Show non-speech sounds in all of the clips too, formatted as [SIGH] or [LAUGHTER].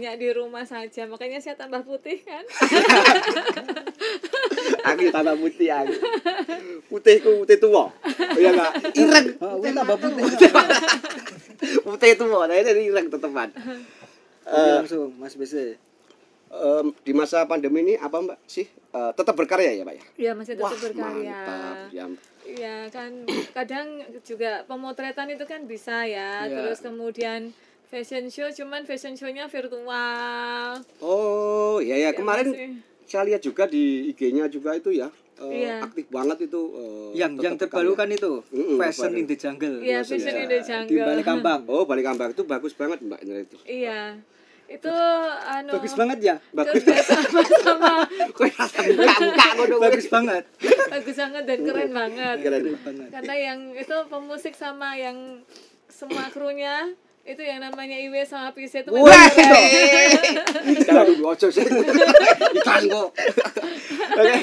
banyak di rumah saja, makanya saya tambah putih kan. [LAUGHS] Aku tambah putih aku. Putihku putih tua. Oh iya enggak? Ireng. Oh, wih, tambah putih. [LAUGHS] Putih tua, nah ini ireng tetepan. Oke, langsung Mas BC. Em, di masa pandemi ini apa Mbak sih? Eh, tetap berkarya ya, Pak ya? Ya, masih tetap Wah, berkarya. mantap. Ya. Iya kan kadang juga pemotretan itu kan bisa ya. Iya. Terus kemudian fashion show cuman fashion show-nya virtual. Oh, iya ya, Ya, kemarin masih. saya lihat juga di IG-nya juga itu ya. eh, Iya. aktif banget itu eh, Yang yang terbaru kan itu Mm-mm, Fashion terbaru. in the Jungle. Iya. Fashion in the Di Jungle. balik [LAUGHS] kambang. Oh, balik kambang itu bagus banget Mbak Indra itu. Iya. Itu anu Bagus banget ya. Bagus. sama sama. Bagus banget. bagus banget dan keren banget. Keren. banget. Karena yang itu pemusik sama yang semua krunya itu yang namanya Iwe sama Pise itu Wah, dulu ojo sih. [LAUGHS] Oke.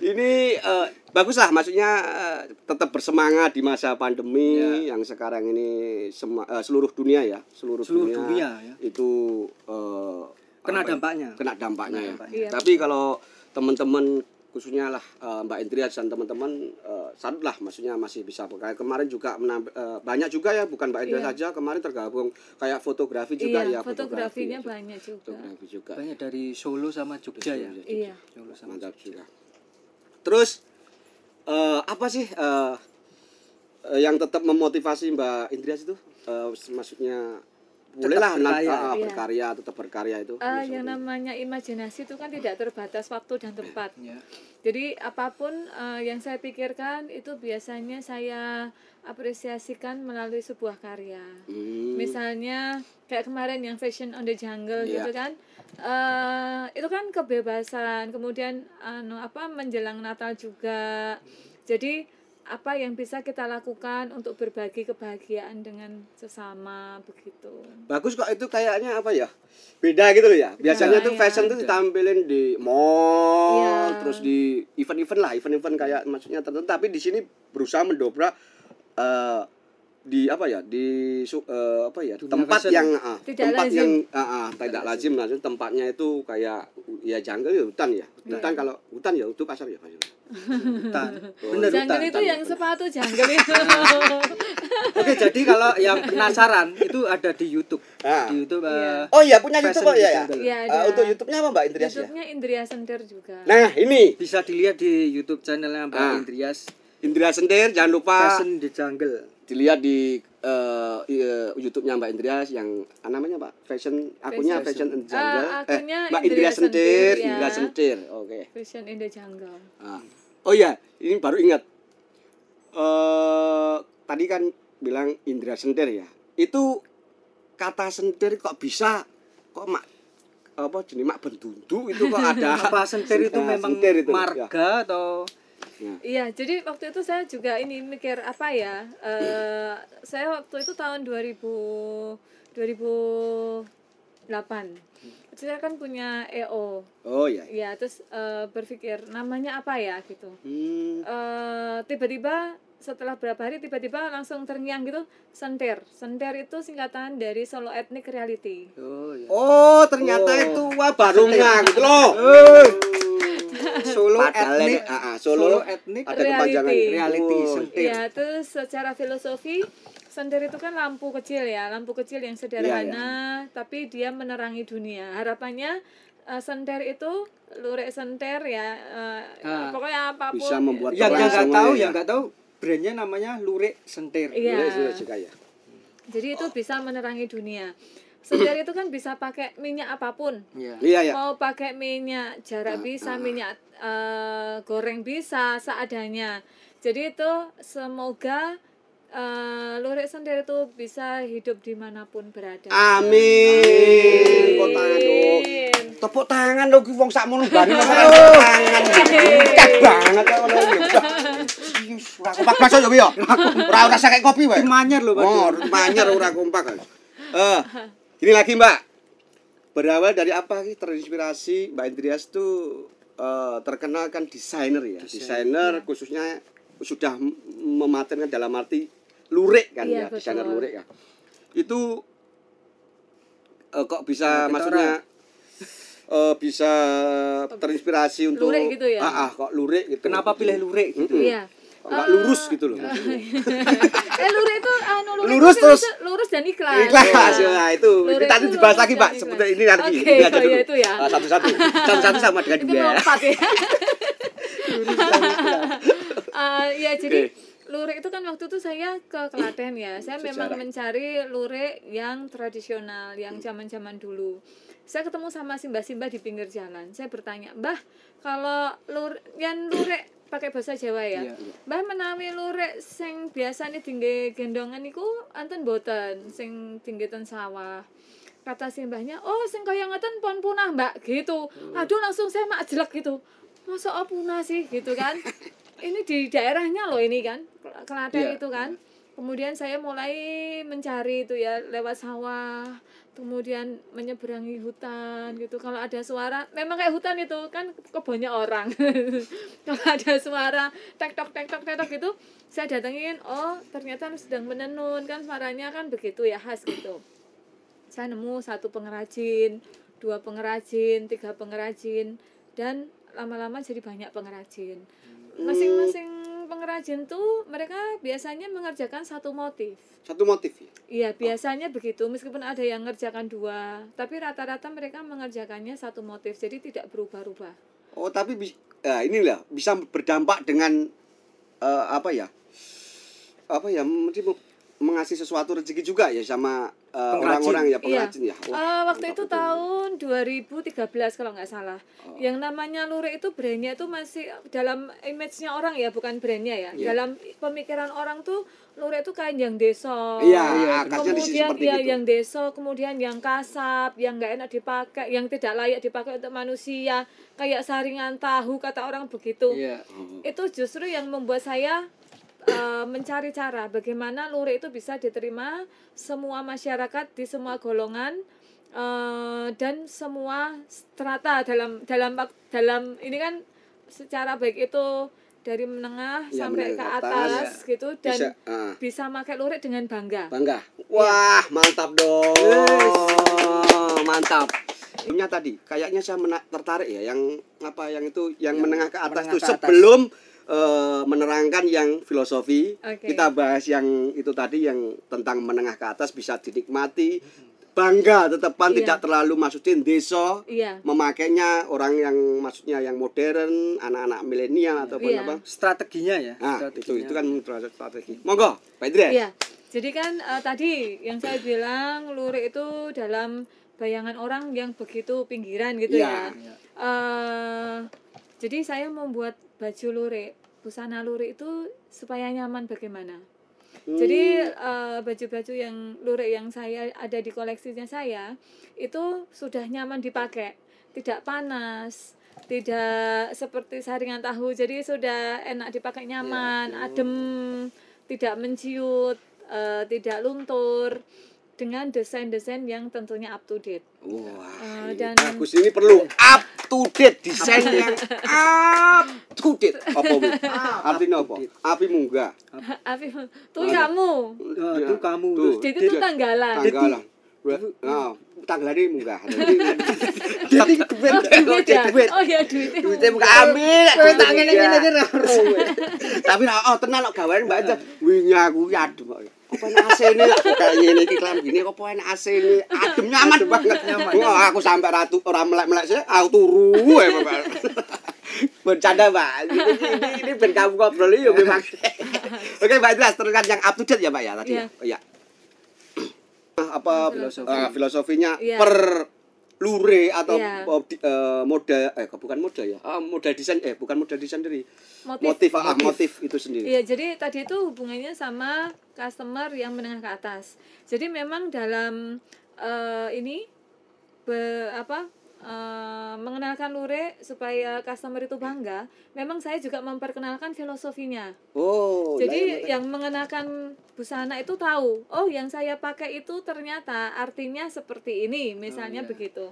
Ini eh, bagus lah maksudnya eh, tetap bersemangat di masa pandemi Ya. yang sekarang ini sema- eh, seluruh dunia ya, seluruh, Seluruh dunia, ya. Itu eh, Kena ya? dampaknya. Kena dampaknya Kena ya. dampaknya. Iya. Tapi kalau teman-teman khususnya lah eh, Mbak Indrias dan teman-teman eh, salut lah maksudnya masih bisa berkarya. Kemarin juga menamp- eh, banyak juga ya bukan Mbak Indrias Iya. saja kemarin tergabung kayak fotografi juga Iya, ya. fotografinya fotografi, banyak juga. Fotografi juga. Banyak dari Solo sama Jogja ya. Iya. Solo sama Mantap juga. Terus eh, apa sih eh, eh, yang tetap memotivasi Mbak Indrias itu? Eh, maksudnya bolehlah berkarya. ah, Iya. berkarya, tetap berkarya itu. Eh, yang namanya imajinasi itu kan tidak terbatas waktu dan tempat. Ya. Jadi apa pun eh, yang saya pikirkan itu biasanya saya apresiasikan melalui sebuah karya. Hmm. Misalnya kayak kemarin yang Fashion on the Jungle Iya. gitu kan. eh itu kan kebebasan, kemudian anu apa menjelang Natal juga. Jadi apa yang bisa kita lakukan untuk berbagi kebahagiaan dengan sesama begitu. Bagus kok itu kayaknya apa ya? Beda gitu loh ya. Biasanya tuh Iya. fashion tuh ditampilin di mall, Iya. terus di event-event lah, event-event kayak maksudnya tertentu. Tapi di sini berusaha mendobrak eh, di apa ya? Di eh, apa ya? Dunia tempat fashion. yang ah, Tidak tempat lazim. yang ah, ah, tidak lazim maksudnya tempatnya itu kayak ya jungle ya hutan ya. Hutan Iya. kalau hutan ya itu pasar ya pasar. Hutan. Oh, Bener Jungle hutan. itu yang sepatu jungle itu. Oke, jadi kalau yang penasaran itu ada di YouTube. Ah. Di YouTube Iya. eh, Oh iya punya YouTube kok ya ya. Iya, Eh, ada. untuk YouTube-nya apa Mbak Indrias ya? YouTube-nya Indria Sender juga. Nah, ini bisa dilihat di YouTube channelnya Mbak Ah. Indrias Indra Sendir jangan lupa Fashion the Jungle. Dilihat di eh, i- YouTube-nya Mbak Indrias yang ah, namanya Pak Fashion akunnya Fashion. Fashion and Jungle. Ah, akunnya Mbak Indria Indrias Sentir, Sentir, ya. Sentir. Oke. Fashion in the Jungle. Ah. Oh iya, ini baru ingat. Eh tadi kan bilang Indra Sentir ya. Itu kata sentir kok bisa kok mak apa jenis mak bendundu itu kok [LAUGHS] ada Apa sentir itu Ah, memang sentir itu, marga atau Iya, jadi waktu itu saya juga ini mikir apa ya? eh saya waktu itu tahun 2000 2008. Itu saya kan punya EO. Oh iya. Ya, terus eh, berpikir namanya apa ya gitu. Hmm. eh tiba-tiba setelah berapa hari tiba-tiba langsung terngiang gitu senter senter itu singkatan dari solo ethnic reality Oh iya. Oh, ternyata Oh. itu wah baru [LAUGHS] gitu loh. Solo Padahal etnik. ah, ah, Solo, Solo etnik ada kepanjangan Reality. reality Oh, sentir. Iya, terus secara filosofi senter itu kan lampu kecil ya, lampu kecil yang sederhana, tapi dia menerangi dunia. Harapannya eh, senter itu lurik senter ya, eh, Ah. pokoknya apa pun. Bisa membuat Yang terang yang nggak tahu, ya. yang nggak tahu brandnya namanya Lurik Sentir. Iya. Sudah juga ya. Jadi itu bisa menerangi dunia. Senter itu kan bisa pakai minyak apa pun. Iya. Iya ya. Mau pakai minyak jarak Ah, bisa, ah. minyak eh, goreng bisa, seadanya. Jadi itu semoga eh, lurik sendiri itu bisa hidup di mana pun berada. Amin. Tepuk tangan dong. Amin. Tepuk tangan dong ki wong sakmono bari tepuk tangan. Cek banget ya ngono. Ora kompak baso yo ya. Ora ora sakek kopi wae. Tim Manyar loh, Pak. Oh, manyer ora kompak. Eh, gini lagi, Mbak. Berawal dari apa sih terinspirasi Mbak Indrias tuh eh, terkenal kan desainer ya. Desainer khususnya sudah mematenkan dalam arti lurik kan Iya, ya, desainer lurik ya. Itu eh, kok bisa Kita maksudnya eh, bisa terinspirasi untuk Lurik gitu ya? Ah, ah, kok lurik gitu. Kenapa pilih lurik gitu? Mm-mm. Iya. Nggak lurus gitu loh. [LAUGHS] eh lurik itu anu lurik Lurus itu terus. lurus dan ikhlas. Ikhlas Ya. ya itu. Tadi itu dibahas lurus lagi, Pak. Sebentar ini nanti. Oke, Ini aja oh dulu. iya, itu ya. Ah, Satu-satu. Satu-satu sama dengan dua. melompat ya. Eh, [LAUGHS] ya jadi Oke. lurik itu kan waktu itu saya ke Klaten ya. Saya memang Sejarah. mencari lurik yang tradisional, yang zaman-zaman dulu. Saya ketemu sama simba-simba di pinggir jalan. Saya bertanya, "Mbah, kalau lur yang lurik pakai bahasa Jawa ya. Iya, Mbah menawi lurik sing biasane tinggi gendongan iku anten boten sing tinggi ten sawah. Kata simbahnya, "Oh, sing kaya ngeten pon punah, Mbak." gitu. Aduh, langsung saya mak jelek gitu. Masa oh punah sih gitu kan. [LAUGHS] ini di daerahnya loh ini kan. Klaten Iya. itu kan. Kemudian saya mulai mencari itu ya lewat sawah, kemudian menyeberangi hutan gitu. Kalau ada suara, memang kayak hutan itu kan kebunnya orang. [LAUGHS] Kalau ada suara tek tok tek tok tek tok gitu, saya datengin, oh ternyata sedang menenun kan suaranya kan begitu ya khas gitu. Saya nemu satu pengrajin, dua pengrajin, tiga pengrajin, dan lama-lama jadi banyak pengrajin. Masing-masing pengrajin tuh mereka biasanya mengerjakan satu motif. Satu motif ya. Iya, biasanya begitu. Meskipun ada yang mengerjakan dua, tapi rata-rata mereka mengerjakannya satu motif. Jadi tidak berubah-ubah. Oh, tapi bis- ya, inilah bisa berdampak dengan eh, apa ya? Apa ya? Mesti mau- mengasih sesuatu rezeki juga ya sama eh, orang-orang ya Iya. pengrajin ya. Wah, Eh, waktu itu betul. tahun 2013 kalau nggak salah. Oh. Yang namanya lurik itu brandnya itu masih dalam image-nya orang ya, bukan brandnya ya. Iya. Dalam pemikiran orang tuh lurik itu kain yang deso. Iya, Iya, kemudian ya itu. yang deso, kemudian yang kasap, yang nggak enak dipakai, yang tidak layak dipakai untuk manusia, kayak saringan tahu kata orang begitu. Iya. Oh. Itu justru yang membuat saya eh, mencari cara bagaimana lurik itu bisa diterima semua masyarakat di semua golongan eh, dan semua strata dalam dalam dalam ini kan secara baik itu dari menengah Ya, sampai menengah ke atas, atas gitu dan Bisa, ah. bisa pakai lurik dengan bangga. Bangga. Wah, mantap dong. Mantap. Sebelumnya tadi kayaknya saya tertarik ya yang apa yang itu yang menengah ke atas menengah itu ke atas. sebelum eh, menerangkan yang filosofi Oke. kita bahas yang itu tadi yang tentang menengah ke atas bisa dinikmati bangga tetepan Iya. tidak terlalu masukin desa Iya. memakainya orang yang maksudnya yang modern anak-anak milenial ataupun Iya. apa Strateginya ya. nah itu strateginya. itu kan termasuk strategi monggo Pak Idris Iya. Jadi kan eh, tadi yang saya bilang lurik itu dalam bayangan orang yang begitu pinggiran gitu Iya. ya. Eh, jadi saya membuat baju lurik, busana lurik itu supaya nyaman bagaimana? Jadi eh, baju-baju yang lurik yang saya ada di koleksinya saya itu sudah nyaman dipakai, tidak panas, tidak seperti saringan tahu. Jadi sudah enak dipakai nyaman, adem, tidak menciut, eh, tidak luntur dengan desain-desain yang tentunya up to date. Wah, Eh, ini dan- bagus ini perlu up to date desain yang up to date. [LAUGHS] Apa Bu? Artinya apa? Api munggah. Afif, tuh kamu. Oh, itu kamu. Tuh. Jadi itu tanggalan. Tanggalan. Nah, tanggalan ini munggah. [LAUGHS] Jadi duit Duit ya? duit. Oh ya ambil. Kowe tak ngene ngene iki ra ro. [LAUGHS] Tapi nah, oh tenan kok gawean Mbak aja. Wingi aku ya kok. Apa enak AC ini kok [LAUGHS] kayak ngene iki klam gini kok enak AC ini adem nyaman banget nyaman. Wah, aku sampai ratu ora melek-melek sih aku turu ya Bapak. [LAUGHS] Bercanda Mbak. Ini ini, ini ben kamu ngobrol ya memang. [LAUGHS] Oke Mbak jelas teruskan yang up to date ya Mbak ya tadi. Iya. Oh, iya. [CLEARS THROAT] apa Filosofi. eh, filosofinya Iya. per lure atau Iya. eh, di- eh, moda eh bukan moda ya ah, moda desain eh bukan moda desain sendiri Motif. motif ah, motif itu sendiri Iya, jadi tadi itu hubungannya sama customer yang menengah ke atas. Jadi memang dalam eh, ini be, apa eh, mengenalkan lurik supaya customer itu bangga, memang saya juga memperkenalkan filosofinya. oh Jadi iya, iya, yang mengenakan busana itu tahu, oh yang saya pakai itu ternyata artinya seperti ini, misalnya Oh, iya. begitu.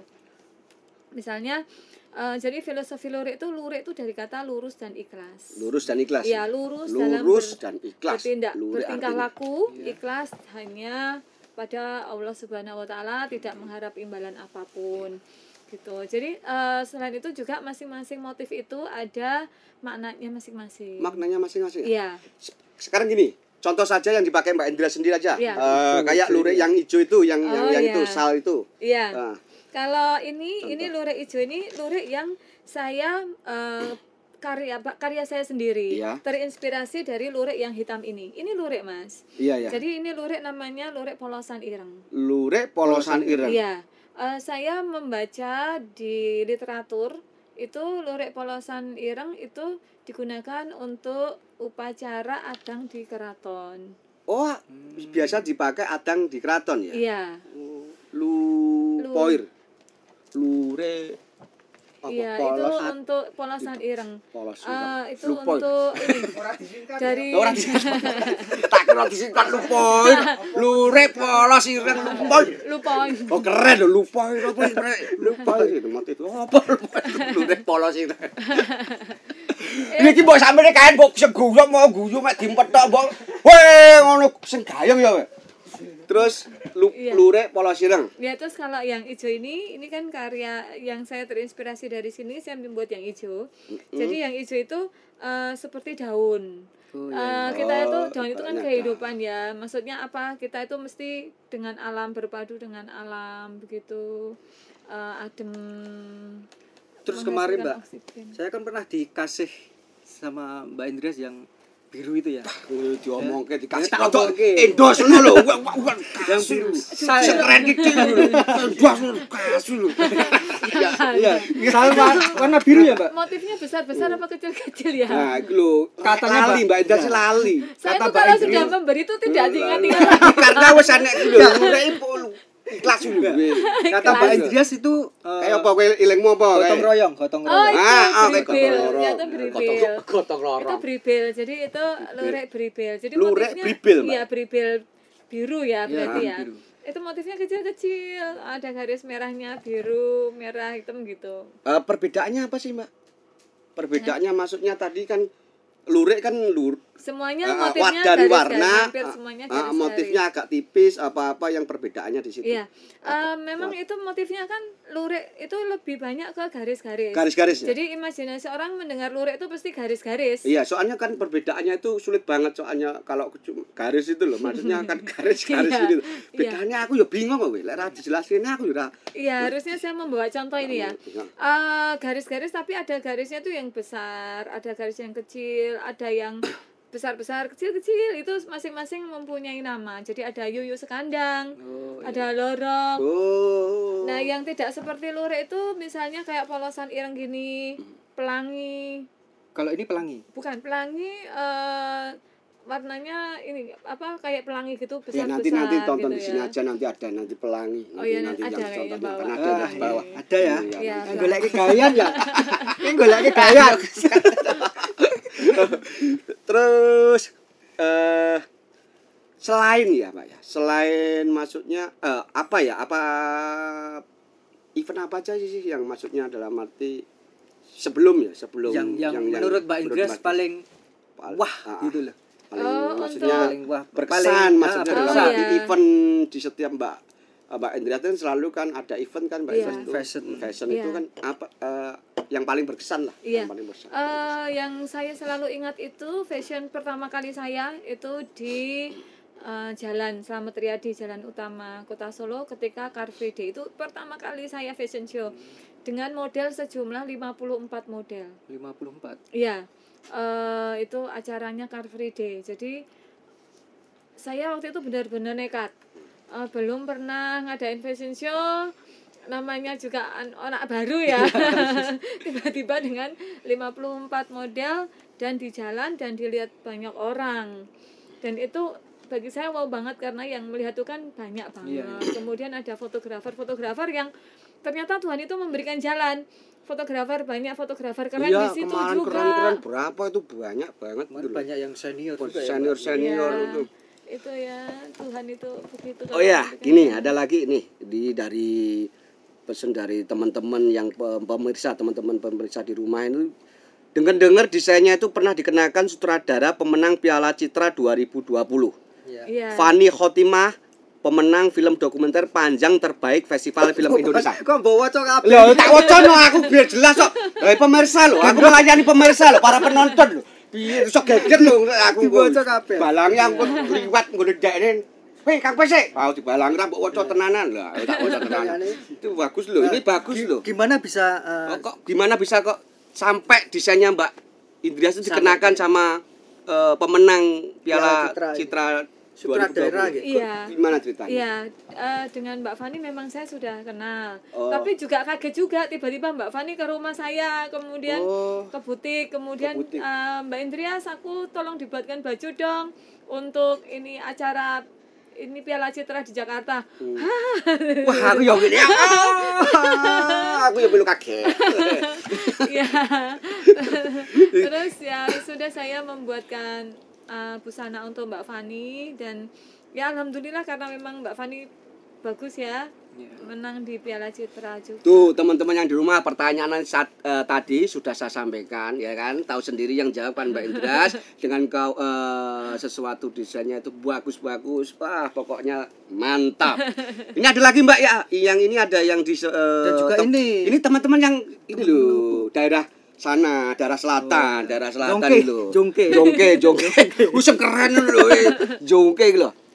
Misalnya eh, jadi filosofi lurik itu lurik itu dari kata lurus dan ikhlas. lurus dan ikhlas Iya, lurus, dalam lurus ber- dan ikhlas bertindak bertingkah artinya. laku Iya. ikhlas hanya pada Allah Subhanahu wa taala tidak mengharap imbalan apa pun gitu. Jadi eh, selain itu juga masing-masing motif itu ada maknanya masing-masing. Maknanya masing-masing. ya? Iya. Sekarang gini, contoh saja yang dipakai Mbak Indra sendiri aja. Iya. Eh, kayak lurik yang hijau itu, yang yang, Oh, yang iya. itu sal itu. Iya. Nah, Kalau ini ini lurik hijau ini lurik yang saya eh, karya karya saya sendiri Iya. terinspirasi dari lurik yang hitam ini. Ini lurik mas. iya ya. Jadi ini lurik namanya lurik polosan ireng. Lurik polosan ireng. Iya. Eh, saya membaca di literatur itu lurik polosan ireng itu digunakan untuk upacara adang di keraton. Oh, biasa dipakai adang di keraton ya. Iya. Lu, Lu- poir. Lure apa Iya, itu untuk polosan ireng. polos. Eh, itu untuk [LAUGHS] ini dari [LAUGHS] Ora disingkat. Tak kira disingkat lupoir. Lure polos ireng lupoir. lupa Oh keren lho lupoir apa. Lupoir itu motif apa lupoir. Lure polos [LAUGHS] ireng. Ini mbok sampe kaen kok seguyo mau guyu mek dimpet tok mbok. Weh ngono sing gayeng ya. weh. Terus lu, Iya. lure polos ireng. Ya terus kalau yang hijau ini, ini kan karya yang saya terinspirasi dari sini, saya membuat yang hijau. Jadi yang hijau itu eh, seperti daun. Eh, kita itu Oh, daun itu kan kehidupan ya. Maksudnya apa? Kita itu mesti dengan alam berpadu dengan alam begitu eh, adem. Terus kemarin, Mbak, oksigen. saya kan pernah dikasih sama Mbak Indrias yang biru itu ya. Kuwi diomongke dikasih Ya, tak omongke. endos ngono lho. Wah, wah, wah, [LAUGHS] Yang kasih. biru. Saya Saya keren iki lho. Endos kasih lho. iya, saya wa- warna biru ya, Mbak. Motifnya besar-besar apa kecil-kecil ya? Nah, iku lho, Katanya, lali Mbak. Indra sih lali. saya kata tuh Mbak kalau sudah memberi itu tidak diingat-ingat Karena wis enek iku lho, [LAUGHS] lho. kowe. Kata Mbak Indrias itu eh, Kayak apa kowe ilingmu apa? gotong royong, gotong Oh, royong. Ah, ah, kayak beribil. gotong beribil. Gotong- Gotong itu bribil jadi itu lurik bribil jadi motifnya bribil, iya bribil biru ya berarti Iya, ya biru. itu motifnya kecil-kecil ada garis merahnya biru merah hitam gitu Eh, perbedaannya apa sih, Mbak? Perbedaannya maksudnya tadi kan lurik kan lur semuanya eh, motifnya dari warna eh, semuanya garis motifnya agak tipis apa-apa yang perbedaannya di situ. iya Eh, memang itu motifnya kan lurik itu lebih banyak ke garis-garis Garis-garis ya? jadi imajinasi orang mendengar lurik itu pasti garis-garis Iya, soalnya kan perbedaannya itu sulit banget soalnya kalau garis itu loh, maksudnya [LAUGHS] kan garis-garis Iya, gitu. iya. Bedanya aku ya bingung kok, lek ra dijelasin aku ya. Iya, harusnya saya membawa contoh ini ya. Eh, garis-garis tapi ada garisnya tuh yang besar, ada garis yang kecil, ada yang besar-besar, kecil-kecil itu masing-masing mempunyai nama. Jadi ada yuyu sekandang, Oh, ada lorok. Oh. Nah, yang tidak seperti lurik itu misalnya kayak polosan ireng gini, pelangi, Kalau ini pelangi. bukan pelangi eh warnanya ini apa kayak pelangi gitu Ya besar-besar nanti nanti tonton gitu di sini ya. aja nanti ada nanti pelangi. Oh iya, nanti ada yang contohnya bawah. kan ada Ah, yang bawah. iya. Ada ya. Iya, Iya. Yang golek ya. [LAUGHS] Yang golek gayan. [LAUGHS] Terus eh selain ya, Pak ya. Selain maksudnya eh, apa ya? Apa event apa aja sih yang maksudnya dalam arti sebelum ya, sebelum Yang yang menurut Mbak Mbak- paling Pal- wah ah, gitu loh. paling Oh, maksudnya Paling wah berkesan paling- maksudnya ah, dalam berkesan. arti Oh, iya. event di setiap Mbak Mbak Indrias kan selalu kan ada event kan Mbak Iya. event itu. Fashion. fashion Iya. itu kan apa eh, yang paling berkesan lah Iya. yang paling berkesan Eh, yang saya selalu ingat itu fashion pertama kali saya itu di eh, Jalan Slamet Riyadi Jalan Utama Kota Solo ketika Car Free Day itu pertama kali saya fashion show dengan model sejumlah 54 model. 54. Iya. eh, itu acaranya Car Free Day. Jadi saya waktu itu benar-benar nekat. Eh, belum pernah ngadain fashion show namanya juga an- anak baru ya. [LAUGHS] Tiba-tiba dengan 54 model dan di jalan dan dilihat banyak orang. Dan itu bagi saya wow banget karena yang melihat itu kan banyak banget. Iya. kemudian ada fotografer-fotografer yang ternyata Tuhan itu memberikan jalan. Fotografer banyak fotografer keren iya di situ kemarin juga. keren-keren berapa itu? Banyak banget loh. banyak yang senior juga ya, senior Mbak. senior Iya. itu. itu ya Tuhan itu begitu oh ya gini ada lagi nih di dari pesan dari teman-teman yang pe- pemirsa teman-teman pemirsa di rumah itu dengar-dengar desainnya itu pernah dikenakan sutradara pemenang Piala Citra 2020 Iya. Iya. Fani Khotimah pemenang film dokumenter panjang terbaik Festival Film Indonesia. Kok bawa cok kabeh? Loh, tak wacono aku biar jelas kok. Lah pemirsa lho, aku melayani pemirsa lho, para penonton lho. Piye iso geger lho aku. Dibaca kabeh. Balangi aku liwat nggo ndekne. Hei, Kang Pesek. Mau dibalangi ra mbok waca tenanan lho. Aku tak waca tenanan. Itu bagus lho, ini bagus lho. Gimana bisa eh, Oh, kok gimana bisa kok sampai desainnya Mbak Indrias itu dikenakan sama eh, pemenang Piala Piala Citra, Citra sutradara 2020? gitu? Iya. Gimana ceritanya? Iya, eh, dengan Mbak Fani memang saya sudah kenal. Oh. Tapi juga kaget juga tiba-tiba Mbak Fani ke rumah saya, kemudian Oh. ke butik, kemudian Ke butik. eh, Mbak Indrias aku tolong dibuatkan baju dong untuk ini acara ini Piala Citra di Jakarta. [LAUGHS] Wah, aku yang gini. Ah, aku yang belum kaget. Iya. [LAUGHS] [LAUGHS] Terus ya sudah saya membuatkan uh, busana untuk Mbak Fani dan ya alhamdulillah karena memang Mbak Fani bagus ya menang di Piala Citra juga. Tuh teman-teman yang di rumah pertanyaan saat, eh, tadi sudah saya sampaikan ya kan? Tahu sendiri yang jawab kan Mbak Indras. [LAUGHS] Dengan kau eh, sesuatu desainnya itu bagus-bagus wah pokoknya mantap. Ini ada lagi Mbak ya? Yang ini ada yang di eh, Dan juga tem- ini. ini teman-teman yang ini loh daerah sana daerah selatan daerah selatan Jongke, loh. Jongke. jongke jongke. [LAUGHS] Usah keren loh jongke loh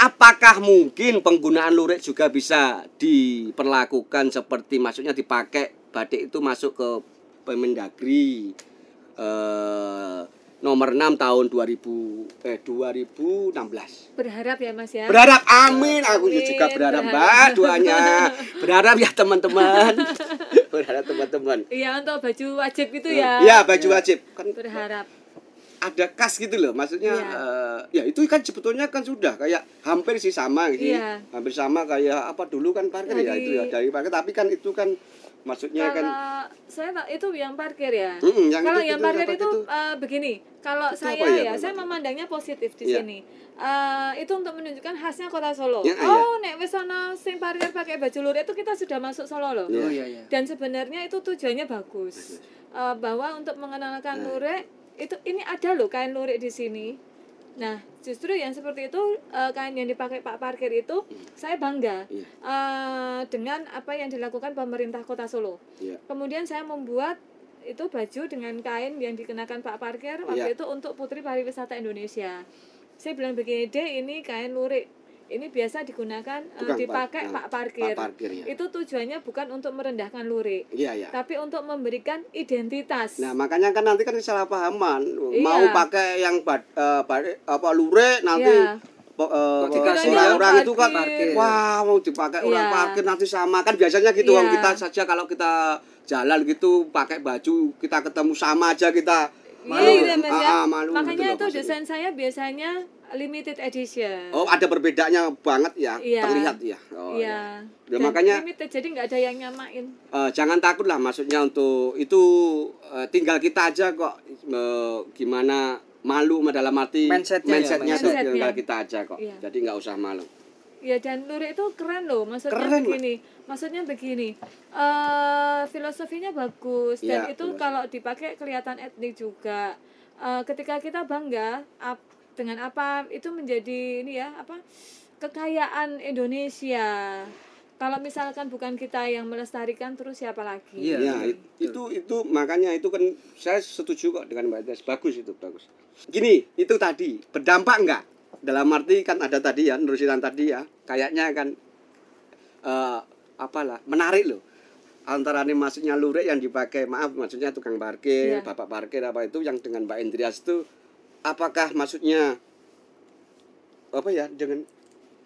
Apakah mungkin penggunaan lurik juga bisa diperlakukan seperti maksudnya dipakai batik itu masuk ke Permendagri eh, nomor 6 tahun 2000 eh 2016. Berharap ya Mas ya. Berharap amin, aku Amin, juga berharap berharap. Mbak doanya. Berharap ya teman-teman. [LAUGHS] berharap teman-teman. Iya untuk baju wajib itu ya. Iya, baju wajib. Kan Berharap. Ada kas gitu loh maksudnya Iya. eh, ya itu kan sebetulnya kan sudah kayak hampir sih sama gitu Iya. hampir sama kayak apa dulu kan parkir ya Dari- itu ya dari parkir tapi kan itu kan maksudnya kan Kalau saya tak- itu yang parkir ya. Mm-mm, yang kalau itu- yang itu parkir itu, itu? eh, begini, kalau Itu saya ya, ya, saya memandangnya positif di Iya. sini. Eh, itu untuk menunjukkan khasnya kota Solo. Ya, oh, nek wis ana sing parkir pakai baju lurik itu kita sudah masuk Solo loh. Iya. Oh iya iya. Dan sebenarnya itu tujuannya bagus. Eh, bahwa untuk mengenalkan lurik itu ini ada loh kain lurik di sini. Nah, justru yang seperti itu eh, kain yang dipakai Pak Parkir itu saya bangga Iya. eh, dengan apa yang dilakukan pemerintah Kota Solo. Iya. Kemudian saya membuat itu baju dengan kain yang dikenakan Pak Parkir waktu Iya. itu untuk Putri Pariwisata Indonesia. Saya bilang begini deh, ini kain lurik. Ini biasa digunakan eh, Bukan, Pak. dipakai Nah, Pak Parkir. Pak Parkir, ya. Itu tujuannya bukan untuk merendahkan lurik, iya ya tapi untuk memberikan identitas. nah makanya kan nanti kan salah pahaman Iya. mau pakai yang bad, eh, bad- apa lurik nanti Iya. po- eh, Kok dikasih orang-orang itu kan parkir. wah mau dipakai orang Iya. parkir nanti sama kan biasanya gitu Iya. Wong. kita saja kalau kita jalan gitu pakai baju kita ketemu sama aja kita Iya, gitu ya, Mas, ya. Ah, malu Makanya gitu loh itu desain saya biasanya limited edition. Oh, ada perbedaannya banget ya, Iya. terlihat ya. Oh, iya. Ya, Dan makanya- limited jadi nggak ada yang nyamain. Eh, jangan takut lah maksudnya untuk itu eh, tinggal kita aja kok eh, gimana malu dalam arti Mindsetnya ya, mindsetnya tuh mindset. tinggal Mindsetnya. kita aja kok. Iya. Jadi nggak usah malu. Ya dan lurik itu keren loh. Maksudnya Keren, begini. Maksudnya begini. eh filosofinya bagus dan Iya, itu kalau dipakai kelihatan etnik juga. Eh, ketika kita bangga ap- dengan apa itu menjadi ini ya apa kekayaan Indonesia. Kalau misalkan bukan kita yang melestarikan terus siapa lagi? Iya. Ya, it- itu itu makanya itu kan saya setuju kok dengan Mbak Des. Bagus itu bagus. Gini, itu tadi berdampak enggak? Dalam arti kan ada tadi ya, nerusin tadi ya, kayaknya kan eh apalah menarik loh antara ini maksudnya lurik yang dipakai maaf maksudnya tukang parkir Iya. bapak parkir apa itu yang dengan Mbak Indrias itu apakah maksudnya apa ya dengan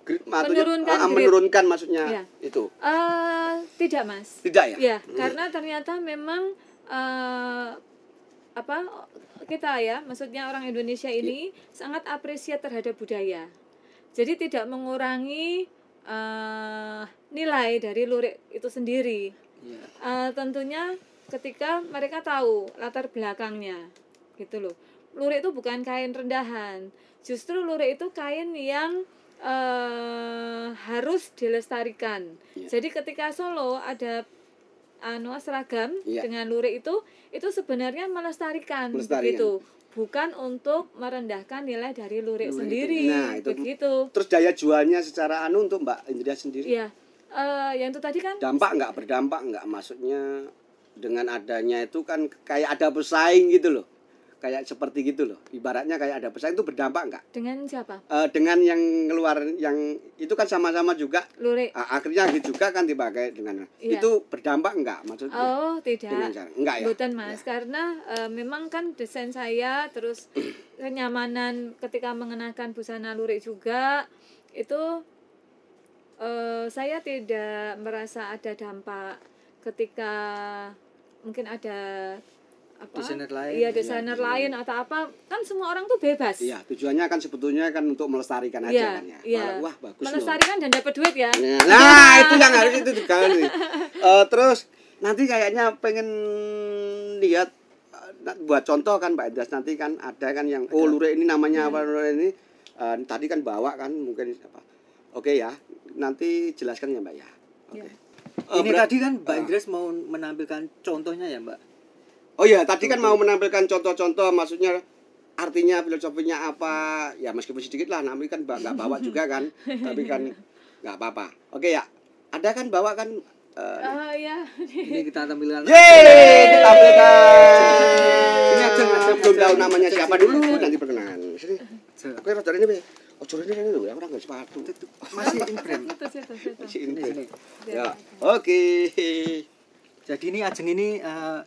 grade Menurunkan ah, grade. menurunkan maksudnya Iya. itu Eh, tidak mas. tidak ya Ya, karena ternyata memang eh apa kita ya, maksudnya orang Indonesia ini sangat apresiat terhadap budaya. Jadi tidak mengurangi eh nilai dari lurik itu sendiri. Iya. Eh, tentunya ketika mereka tahu latar belakangnya, gitu loh. Lurik itu bukan kain rendahan, justru lurik itu kain yang eh harus dilestarikan. Iya. Jadi ketika Solo ada anu seragam Iya. dengan lurik itu itu sebenarnya melestarikan Melestarikan. begitu bukan untuk merendahkan nilai dari lurik Lurik. sendiri Nah, itu- begitu Terus daya jualnya secara anu untuk Mbak Indria sendiri iya Eh, yang itu tadi kan dampak nggak berdampak nggak maksudnya dengan adanya itu kan kayak ada pesaing gitu loh kayak seperti gitu loh. Ibaratnya kayak ada pesaing itu berdampak nggak? Dengan siapa? Eh, dengan yang keluar yang itu kan sama-sama juga. Lurik. A- akhirnya gitu juga kan dipakai dengan Iya. itu berdampak nggak? Maksudnya oh dengan tidak cara enggak ya? Bukan mas, karena eh, memang kan desain saya terus [CLEARS THROAT] kenyamanan ketika mengenakan busana lurik juga itu eh, saya tidak merasa ada dampak ketika mungkin ada apa Desainer lain. iya desainer lain atau apa kan semua orang tuh bebas iya tujuannya kan sebetulnya kan untuk melestarikan aja Iya, kan ya iya. Malah, wah bagus loh melestarikan dan dapat duit ya Nah, itu yang harus itu [LAUGHS] juga nih. Eh, terus nanti kayaknya pengen lihat eh, buat contoh kan Mbak Edras nanti kan ada kan yang oh lurik ini namanya apa lurik ini Eh, tadi kan bawa kan mungkin apa. Oke ya, nanti jelaskan ya Mbak ya. Oke. Iya. Eh, Ini berat- tadi kan Mbak. Indres mau menampilkan contohnya ya Mbak. Oh iya, tadi kan mau menampilkan contoh-contoh maksudnya artinya filosofinya apa ya meskipun sedikit lah namanya kan nggak bawa juga kan [LAUGHS] tapi kan nggak apa-apa oke ya ada kan bawa kan eh, oh ya Ini kita tampilkan. Yeay, ditampilkan. Ini Ajeng, Ajeng, belum tahu namanya siapa dulu nanti perkenalan. Sini. Oke, rotor ini be. Oh, ini kan itu ya orang nggak sepatu. Masih Ini, ini. sini. Ya. Oke. Jadi ini Ajeng ini eh,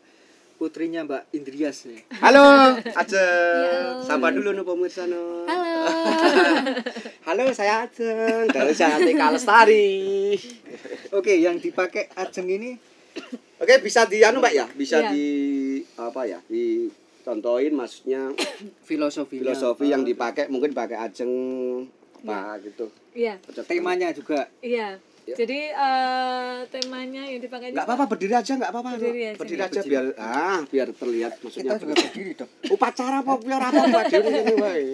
putrinya Mbak Indrias nih. Halo, Ajeng. Sapa dulu nih pemirsa no. halo [LAUGHS] Halo, saya Ajeng dari Cantika Lestari. Oke, yang dipakai Ajeng ini Oke, bisa di anu Mbak ya? Bisa Iya. di apa ya? Dicontohin maksudnya [COUGHS] filosofi filosofi yang dipakai mungkin pakai Ajeng apa gitu. iya temanya juga. iya jadi eh, temanya yang dipakai Enggak apa-apa berdiri aja enggak apa-apa. Berdiri aja. Berdiri aja biar ah biar terlihat maksudnya. Kita juga berdiri dong. upacara apa [LAUGHS] biar apa Dewi ini wae.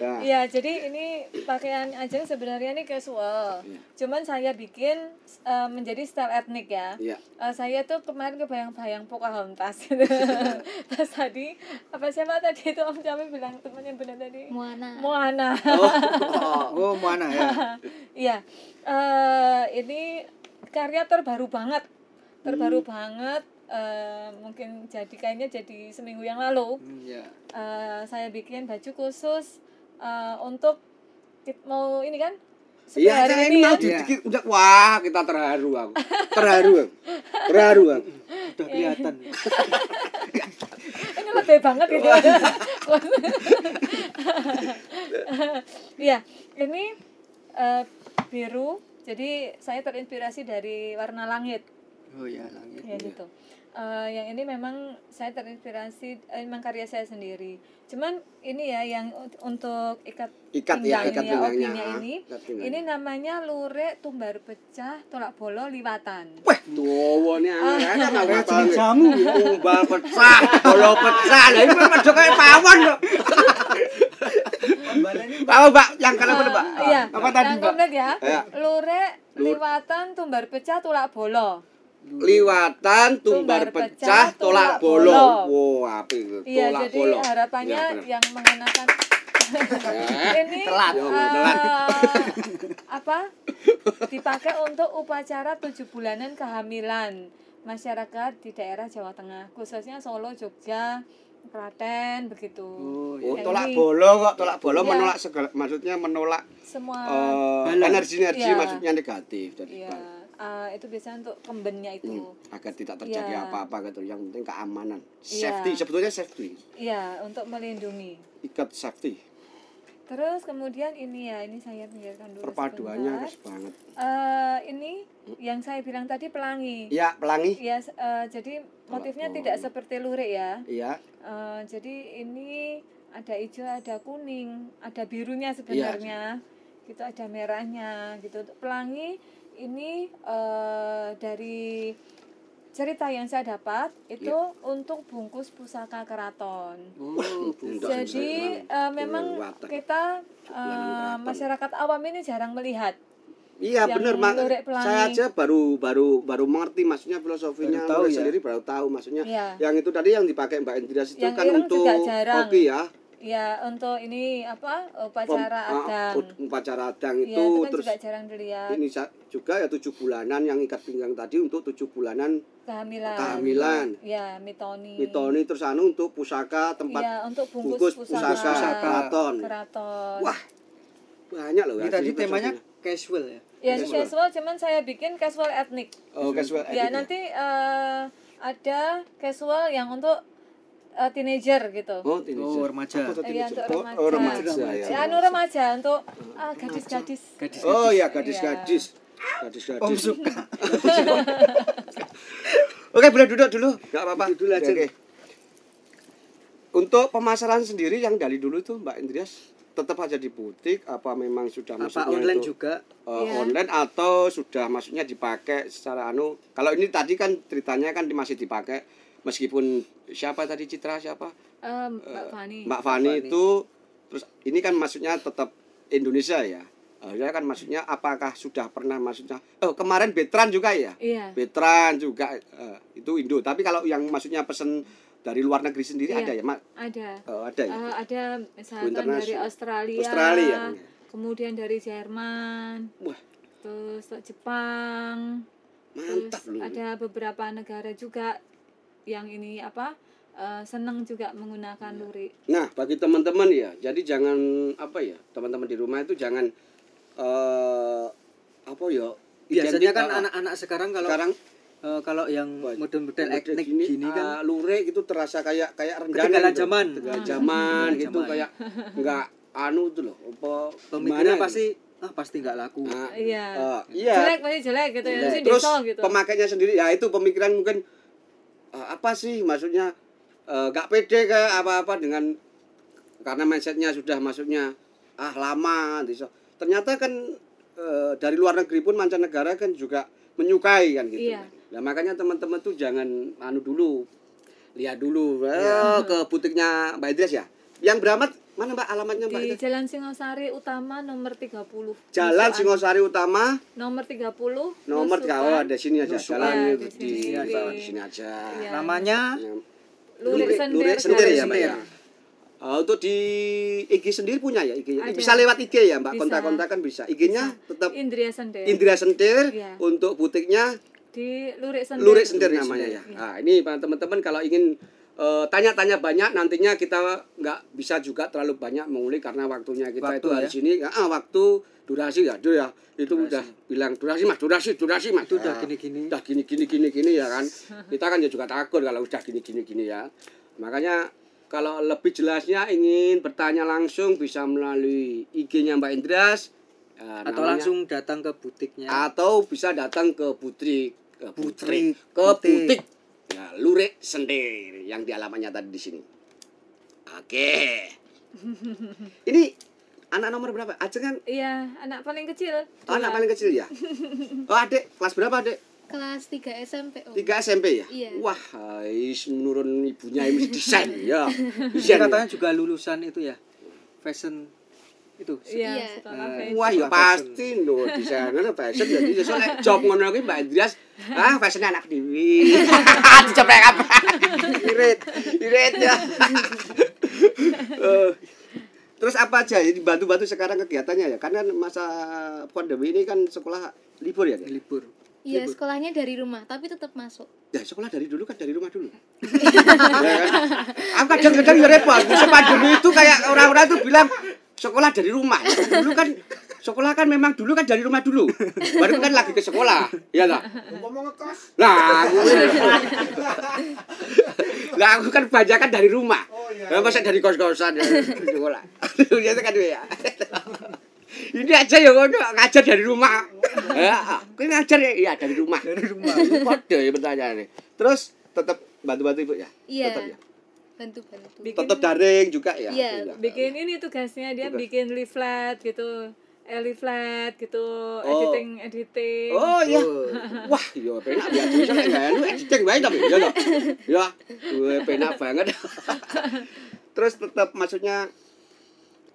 Ya. [LAUGHS] Iya, jadi ini pakaian Ajeng sebenarnya ini casual. Iya. Cuman saya bikin eh, menjadi style etnik ya. Iya. Eh, saya tuh kemarin kebayang-bayang Pocahontas. [LAUGHS] Terus tadi apa siapa tadi itu Om Jamil bilang temannya benar tadi? Moana. Moana. Oh, mana ya? Iya. Ini karya terbaru banget. Terbaru Hmm. banget. eh, mungkin jadi kayaknya jadi seminggu yang lalu. Hmm, ya. Eh, saya bikin baju khusus eh, untuk mau ini kan Iya, hari saya ini ini ya. mau dikit udah wah kita terharu aku. Terharu. aku. Terharu. aku. Udah kelihatan. ini lebih banget gitu Iya, ini eh, biru. Jadi saya terinspirasi dari warna langit, Oh ya, langit. ya gitu. Eh, yang ini memang saya terinspirasi, eh, memang karya saya sendiri. Cuman ini ya yang untuk ikat Ikat ya, ikat pinggangnya, pinggangnya. opinya ini, Ikat pinggangnya. ini namanya lurik tumbar pecah, tolak bolo liwatan. Wah, Ah. kan Kayak apa jenis jamu ya. Tumbal pecah, bolo pecah. Lah ini padha kayak pawon kok. Apa, Mbak? Yang kalau apa, Mbak? Ah, iya. Apa tadi, Yang Mbak? komplit ya. Iya. Lurik Lur- liwatan tumbar pecah, tolak bolo. Liwatan, tumbar Tumbar pecah, pecah, tolak tolak bolo. Wow, apik itu. Iya, Tolak jadi bolo. harapannya benar. yang mengenakan Eh, [LAUGHS] ini Telat. Ya, eh, telat. [LAUGHS] apa dipakai untuk upacara tujuh bulanan kehamilan masyarakat di daerah Jawa Tengah khususnya Solo Jogja Klaten begitu Oh, Oh, Yang tolak bolo kok, tolak bolo Iya. menolak segala maksudnya menolak semua eh, energi-energi Iya. maksudnya negatif jadi ya eh, itu biasanya untuk kembennya itu Hmm, agar tidak terjadi Iya. apa-apa gitu. Yang penting keamanan, Iya. safety sebetulnya safety, iya untuk melindungi ikat safety. Terus kemudian ini ya ini saya pinggirkan dulu Perpaduannya sebentar. pas banget. Eh, ini yang saya bilang tadi pelangi Iya, pelangi. Ya, eh, jadi motifnya bolo. tidak seperti lurik ya. Iya. Eh, jadi ini ada hijau, ada kuning, ada birunya sebenarnya. Gitu ada merahnya gitu. Pelangi ini eh, dari cerita yang saya dapat itu untuk bungkus pusaka keraton. Oh, Untuk Jadi eh, memang kita eh, keraton. masyarakat awam ini jarang melihat Iya benar mak. Saya aja baru baru baru mengerti maksudnya filosofinya Baru tahu ya. sendiri baru tahu maksudnya. Iya. Yang itu tadi yang dipakai Mbak Indrias itu Yang kan untuk kopi ya. Ya untuk ini apa Pem- upacara ah, adang. upacara adang Ya, itu, itu kan terus juga jarang dilihat. ini juga ya tujuh bulanan yang ikat pinggang tadi untuk tujuh bulanan Kehamilan. kehamilan. Ya, mitoni. mitoni terus anu untuk pusaka tempat Iya, untuk bungkus bungkus, pusaka, pusaka, keraton. Keraton. Wah, banyak loh Ini ya, tadi jadi temanya casual ya. Ya, ini casual cuman saya bikin casual etnik. oh casual Ya, edit nanti eh, ada casual yang untuk eh, teenager gitu. oh teenager. Oh, remaja. Iya, untuk Oh, remaja. oh, remaja Ya, ya. anu remaja untuk ah, gadis-gadis. Gadis. oh ya gadis-gadis gadis-gadis Om suka. [LAUGHS] Oke, boleh duduk dulu. Enggak apa-apa. Duduk dulu aja. Oke. Untuk pemasaran sendiri yang dari dulu tuh Mbak Indrias tetap aja di butik apa memang sudah Apa maksudnya online itu, juga? eh, Iya. online atau sudah maksudnya dipakai secara anu kalau ini tadi kan ceritanya kan masih dipakai meskipun siapa tadi Citra siapa Eh, Mbak Fani. Mbak Fani Fani. itu terus ini kan maksudnya tetap Indonesia ya Harusnya kan maksudnya apakah sudah pernah maksudnya oh kemarin Betran juga ya Iya. Betran juga eh, itu Indo tapi kalau yang maksudnya pesen dari luar negeri sendiri Iya. ada ya mak Ada. oh, ada ya Eh, ada misalkan dari Australia, Australia ya? kemudian dari Jerman, wah terus Jepang, mantap terus loh ada beberapa negara juga yang ini apa eh, senang juga menggunakan Iya. lurik. Nah, bagi teman-teman ya, jadi jangan apa ya, teman-teman di rumah itu jangan eh apa ya? Biasanya kan ah, anak-anak sekarang kalau sekarang eh, kalau yang model-model model etnik gini, gini, kan ah, lurik itu terasa kayak kayak rendah Ketinggalan zaman. ketinggalan Ah. zaman Ketinggalan gitu kayak enggak anu tuh loh, apa pemikirannya pasti ah pasti nggak laku. gitu. Nah, Iya. eh, iya. Jelek pasti jelek gitu ya. Nah, Mesti terus deso gitu. pemakainya sendiri ya itu pemikiran mungkin eh, apa sih maksudnya eh, nggak pede kayak apa-apa dengan karena mindsetnya sudah maksudnya ah lama gitu. Ternyata kan eh, dari luar negeri pun mancanegara kan juga menyukai kan gitu Iya. nah makanya teman-teman tuh jangan anu dulu lihat dulu Iya. eh, ke butiknya Mbak Idris ya yang Bramat mana Mbak alamatnya Mbak di Idris Jalan Singosari Utama nomor 30. Jalan Nusukan. Singosari Utama nomor 30. nomor Nusukan. oh ada sini aja Nusukan. jalan Ya, di, di di, sini. bawah di sini aja Iya. Namanya Yang- Lurik Lurik- sendir. lurik sendir ya, Mbak, ya? Sendir. Oh, untuk di IG sendiri punya ya IG. Ada. Bisa lewat IG ya, Mbak. Kontak-kontak kan bisa. IG-nya tetap Indria Sendir. Indria Sentir Iya. untuk butiknya di Lurik Sendir. Lurik Lurik namanya ya. iya. Nah, ini teman-teman kalau ingin eh, tanya-tanya banyak nantinya kita nggak bisa juga terlalu banyak mengulik karena waktunya kita Waktu itu hari ya. sini ah waktu durasi ya ya itu Durasi. udah bilang durasi mas durasi durasi mas itu udah Ah gini-gini. udah gini gini gini gini ya kan kita kan ya juga takut kalau udah gini gini gini ya makanya kalau lebih jelasnya ingin bertanya langsung bisa melalui IG-nya Mbak Indras. Eh, Atau namanya- langsung datang ke butiknya. atau bisa datang ke Putri ke Putri Putri, ke Butik. butik. Ya, Lurik Sendir yang di alamatnya tadi di sini. Oke. [LAUGHS] Ini anak nomor berapa? Aceh kan? Iya, anak paling kecil. oh, anak paling kecil ya? [LAUGHS] Oh adik kelas berapa adik kelas 3 SMP Om. tiga SMP ya Iya. wah is menurun ibunya [LAUGHS] ini desain ya Dia desain ya. katanya juga lulusan itu ya. Fashion itu. Iya, sekolah fashion. Wah, ya pasti no desainer fashion jadi soalnya job ngono kuwi Mbak Indrias ah fashion anak dewi. [LAUGHS] Diceplek apa? Irit, irit ya. Eh, Terus apa aja ya dibantu-bantu sekarang kegiatannya ya? Karena masa pandemi ini kan sekolah libur ya, Dek? Libur. Iya, sekolahnya dari rumah, tapi tetap masuk. Ya sekolah dari dulu kan dari rumah dulu. ya kan? Aku kadang-kadang ya repot. Masa pandemi itu kayak orang-orang tuh bilang sekolah dari rumah. Dulu kan sekolah kan memang dulu kan dari rumah dulu. Baru kan lagi ke sekolah. Iya tak? Ngomong ngekos. Nah, aku Lah aku kan banyak kan dari rumah. Oh, iya, Lah masa dari kos-kosan ya sekolah. [LAUGHS] Biasa kan ya. Ini aja ya ngono ngajar dari rumah. Ya, aku ngajar ya iya dari rumah. Dari rumah. [LAUGHS] Kode ya pertanyaannya. Terus tetap bantu-bantu Ibu ya? Iya. Tetap ya. Bantu-bantu. Tetap daring juga ya. Iya. bikin ini tugasnya dia Tugas. bikin leaflet gitu eh, leaflet gitu Oh. editing editing Oh iya. Oh. [LAUGHS] Wah, yo penak biasa bisa enggak anu editing bae tapi ya. Ya, gue penak banget. [LAUGHS] Terus tetap maksudnya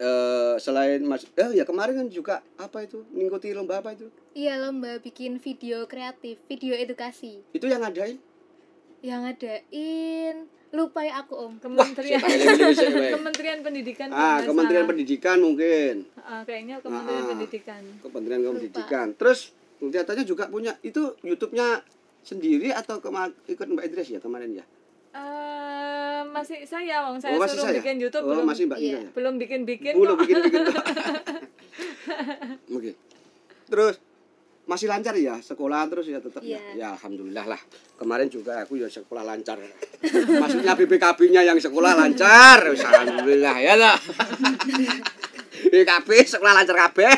eh, selain Mas eh ya kemarin kan juga apa itu mengikuti lomba apa itu? Iya lomba bikin video kreatif, video edukasi. Itu yang ngadain? Yang ngadain lupa ya aku om. Kementerian Wei? [LAUGHS] Kementerian Pendidikan Ah, Kementerian salah. Pendidikan mungkin. Ah, kayaknya Kementerian Ah. Pendidikan Kementerian Pendidikan. Terus kelihatannya juga punya itu YouTube-nya sendiri atau kema- ikut Mbak Idris ya kemarin ya? Eh, masih saya wong saya oh, suruh saya. bikin YouTube oh, belum masih Mbak Iya. Ya? belum bikin bikin Belum kok. bikin bikin. [LAUGHS] Oke. Terus masih lancar ya sekolah terus ya tetap ya? Iya. ya alhamdulillah lah kemarin juga aku ya sekolah lancar maksudnya BPKB-nya yang sekolah lancar Wis alhamdulillah ya lah BPKB sekolah lancar kabeh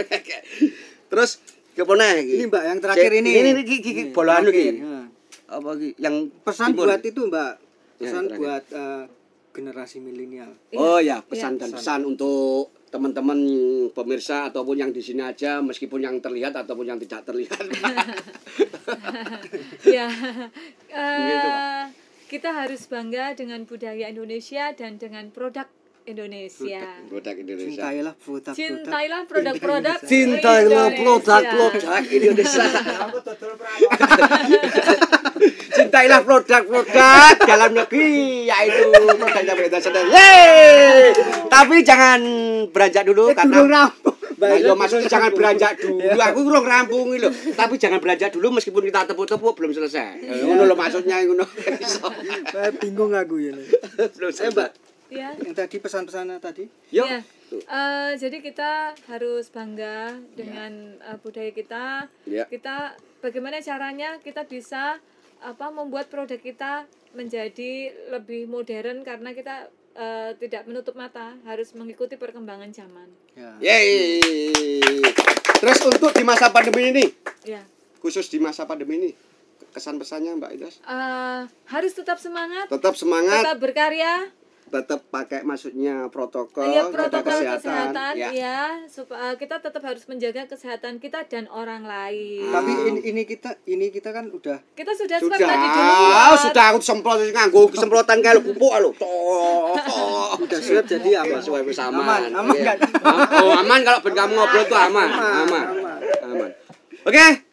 [LAUGHS] terus kepone Ini Mbak yang terakhir ini. ini ini iki iki Nah, apa iki yang Pesan buat itu Mbak. Ya, Pesan terakhir. buat eh, generasi milenial. Oh ya, pesan Iya. dan pesan untuk teman-teman pemirsa ataupun yang di sini aja meskipun yang terlihat ataupun yang tidak terlihat. [LAUGHS] ya [LAUGHS] eh, Begitu, Pak. kita harus bangga dengan budaya Indonesia dan dengan produk Indonesia Produk Indonesia. Cintailah produk-produk. cintailah produk-produk Cintailah Indonesia. [LAUGHS] produk-produk Indonesia. Cintailah produk-produk dalam negeri yaitu produknya sendiri. Yeay! Tapi jangan beranjak dulu karena Nah, yo maksudnya jangan beranjak dulu. Aku kurang rampung lho. Tapi jangan beranjak dulu meskipun kita tepuk-tepuk belum selesai. Ya, Ngono lho maksudnya ngono. Bingung aku ya. Belum Eh Mbak, ya yang tadi pesan-pesannya tadi. Yuk. Ya, eh, jadi kita harus bangga dengan eh, budaya kita. Ya. Kita bagaimana caranya kita bisa apa membuat produk kita menjadi lebih modern karena kita eh, tidak menutup mata, harus mengikuti perkembangan zaman. Ya. Yeay. Terus untuk di masa pandemi ini, Ya. khusus di masa pandemi ini, kesan pesannya Mbak Idas? Eh, harus tetap semangat, Tetap semangat, tetap berkarya, tetap pakai maksudnya protokol, ya protokol kesehatan, kesehatan, ya. ya, supaya kita tetap harus menjaga kesehatan kita dan orang lain. Tapi ini, ini kita ini kita kan udah Kita sudah Sudah, tadi dulu. sudah aku semprot nganggo semprotan kayak pupuk lho. Toh. udah siap jadi aman. Sesuai wis aman. Aman, aman Iya. kan? Oh, aman kalau ben kamu ngobrol tuh aman, aman. aman. Aman. Oke,